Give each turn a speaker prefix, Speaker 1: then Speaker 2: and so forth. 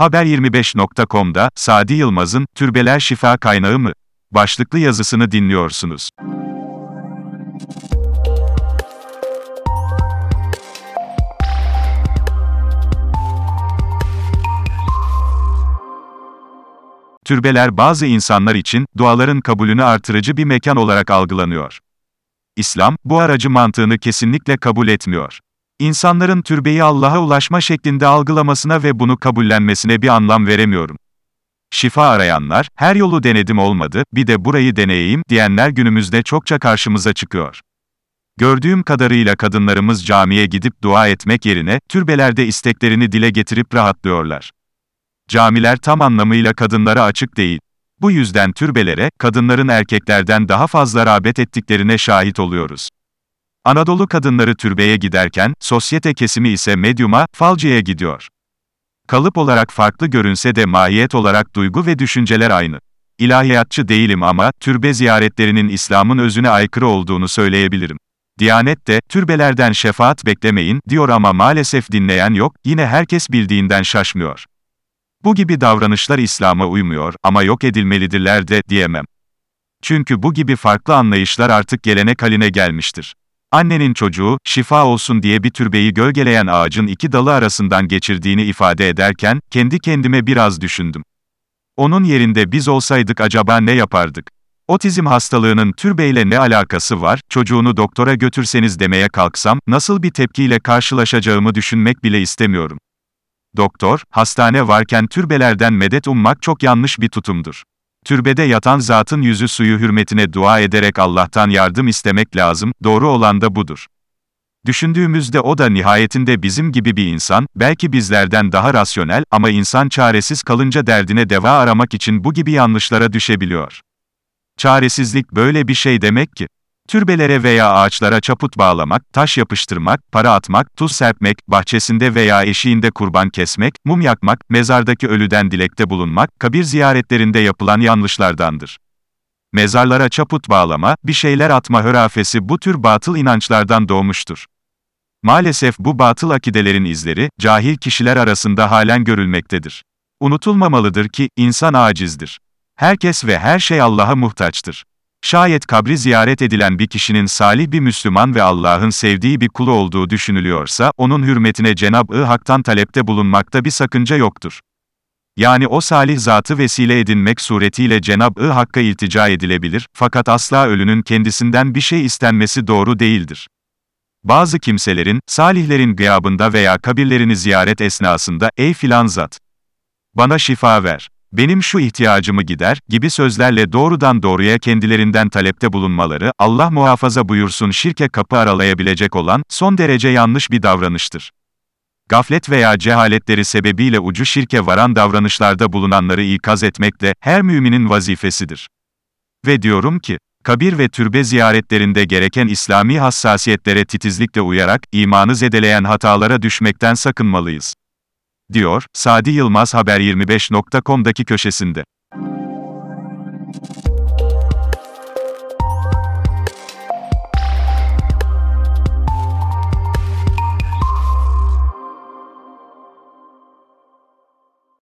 Speaker 1: Haber25.com'da Sadi Yılmaz'ın Türbeler Şifa Kaynağı mı? başlıklı yazısını dinliyorsunuz. Türbeler bazı insanlar için duaların kabulünü artırıcı bir mekan olarak algılanıyor. İslam bu aracı mantığını kesinlikle kabul etmiyor. İnsanların türbeyi Allah'a ulaşma şeklinde algılamasına ve bunu kabullenmesine bir anlam veremiyorum. Şifa arayanlar, her yolu denedim olmadı, bir de burayı deneyeyim diyenler günümüzde çokça karşımıza çıkıyor. Gördüğüm kadarıyla kadınlarımız camiye gidip dua etmek yerine, türbelerde isteklerini dile getirip rahatlıyorlar. Camiler tam anlamıyla kadınlara açık değil. Bu yüzden türbelere, kadınların erkeklerden daha fazla rağbet ettiklerine şahit oluyoruz. Anadolu kadınları türbeye giderken, sosyete kesimi ise medyuma, falcıya gidiyor. Kalıp olarak farklı görünse de mahiyet olarak duygu ve düşünceler aynı. İlahiyatçı değilim ama, türbe ziyaretlerinin İslam'ın özüne aykırı olduğunu söyleyebilirim. Diyanet de, türbelerden şefaat beklemeyin, diyor ama maalesef dinleyen yok, yine herkes bildiğinden şaşmıyor. Bu gibi davranışlar İslam'a uymuyor ama yok edilmelidirler de, diyemem. Çünkü bu gibi farklı anlayışlar artık gelenek haline gelmiştir. Annenin çocuğu, şifa olsun diye bir türbeyi gölgeleyen ağacın iki dalı arasından geçirdiğini ifade ederken, kendi kendime biraz düşündüm. Onun yerinde biz olsaydık acaba ne yapardık? Otizm hastalığının türbeyle ne alakası var, çocuğunu doktora götürseniz demeye kalksam, nasıl bir tepkiyle karşılaşacağımı düşünmek bile istemiyorum. Doktor, hastane varken türbelerden medet ummak çok yanlış bir tutumdur. Türbede yatan zatın yüzü suyu hürmetine dua ederek Allah'tan yardım istemek lazım, doğru olan da budur. Düşündüğümüzde o da nihayetinde bizim gibi bir insan, belki bizlerden daha rasyonel ama insan çaresiz kalınca derdine deva aramak için bu gibi yanlışlara düşebiliyor. Çaresizlik böyle bir şey demek ki. Türbelere veya ağaçlara çaput bağlamak, taş yapıştırmak, para atmak, tuz serpmek, bahçesinde veya eşiğinde kurban kesmek, mum yakmak, mezardaki ölüden dilekte bulunmak, kabir ziyaretlerinde yapılan yanlışlardandır. Mezarlara çaput bağlama, bir şeyler atma hörafesi bu tür batıl inançlardan doğmuştur. Maalesef bu batıl akidelerin izleri, cahil kişiler arasında halen görülmektedir. Unutulmamalıdır ki, insan acizdir. Herkes ve her şey Allah'a muhtaçtır. Şayet kabri ziyaret edilen bir kişinin salih bir Müslüman ve Allah'ın sevdiği bir kulu olduğu düşünülüyorsa, onun hürmetine Cenab-ı Hak'tan talepte bulunmakta bir sakınca yoktur. Yani o salih zatı vesile edinmek suretiyle Cenab-ı Hakk'a iltica edilebilir, fakat asla ölünün kendisinden bir şey istenmesi doğru değildir. Bazı kimselerin, salihlerin gıyabında veya kabirlerini ziyaret esnasında, ey filan zat, bana şifa ver, benim şu ihtiyacımı gider, gibi sözlerle doğrudan doğruya kendilerinden talepte bulunmaları, Allah muhafaza buyursun şirke kapı aralayabilecek olan, son derece yanlış bir davranıştır. Gaflet veya cehaletleri sebebiyle ucu şirke varan davranışlarda bulunanları ikaz etmek de, her müminin vazifesidir. Ve diyorum ki, kabir ve türbe ziyaretlerinde gereken İslami hassasiyetlere titizlikle uyarak, imanı zedeleyen hatalara düşmekten sakınmalıyız diyor, Sadi Yılmaz Haber25.com'daki köşesinde.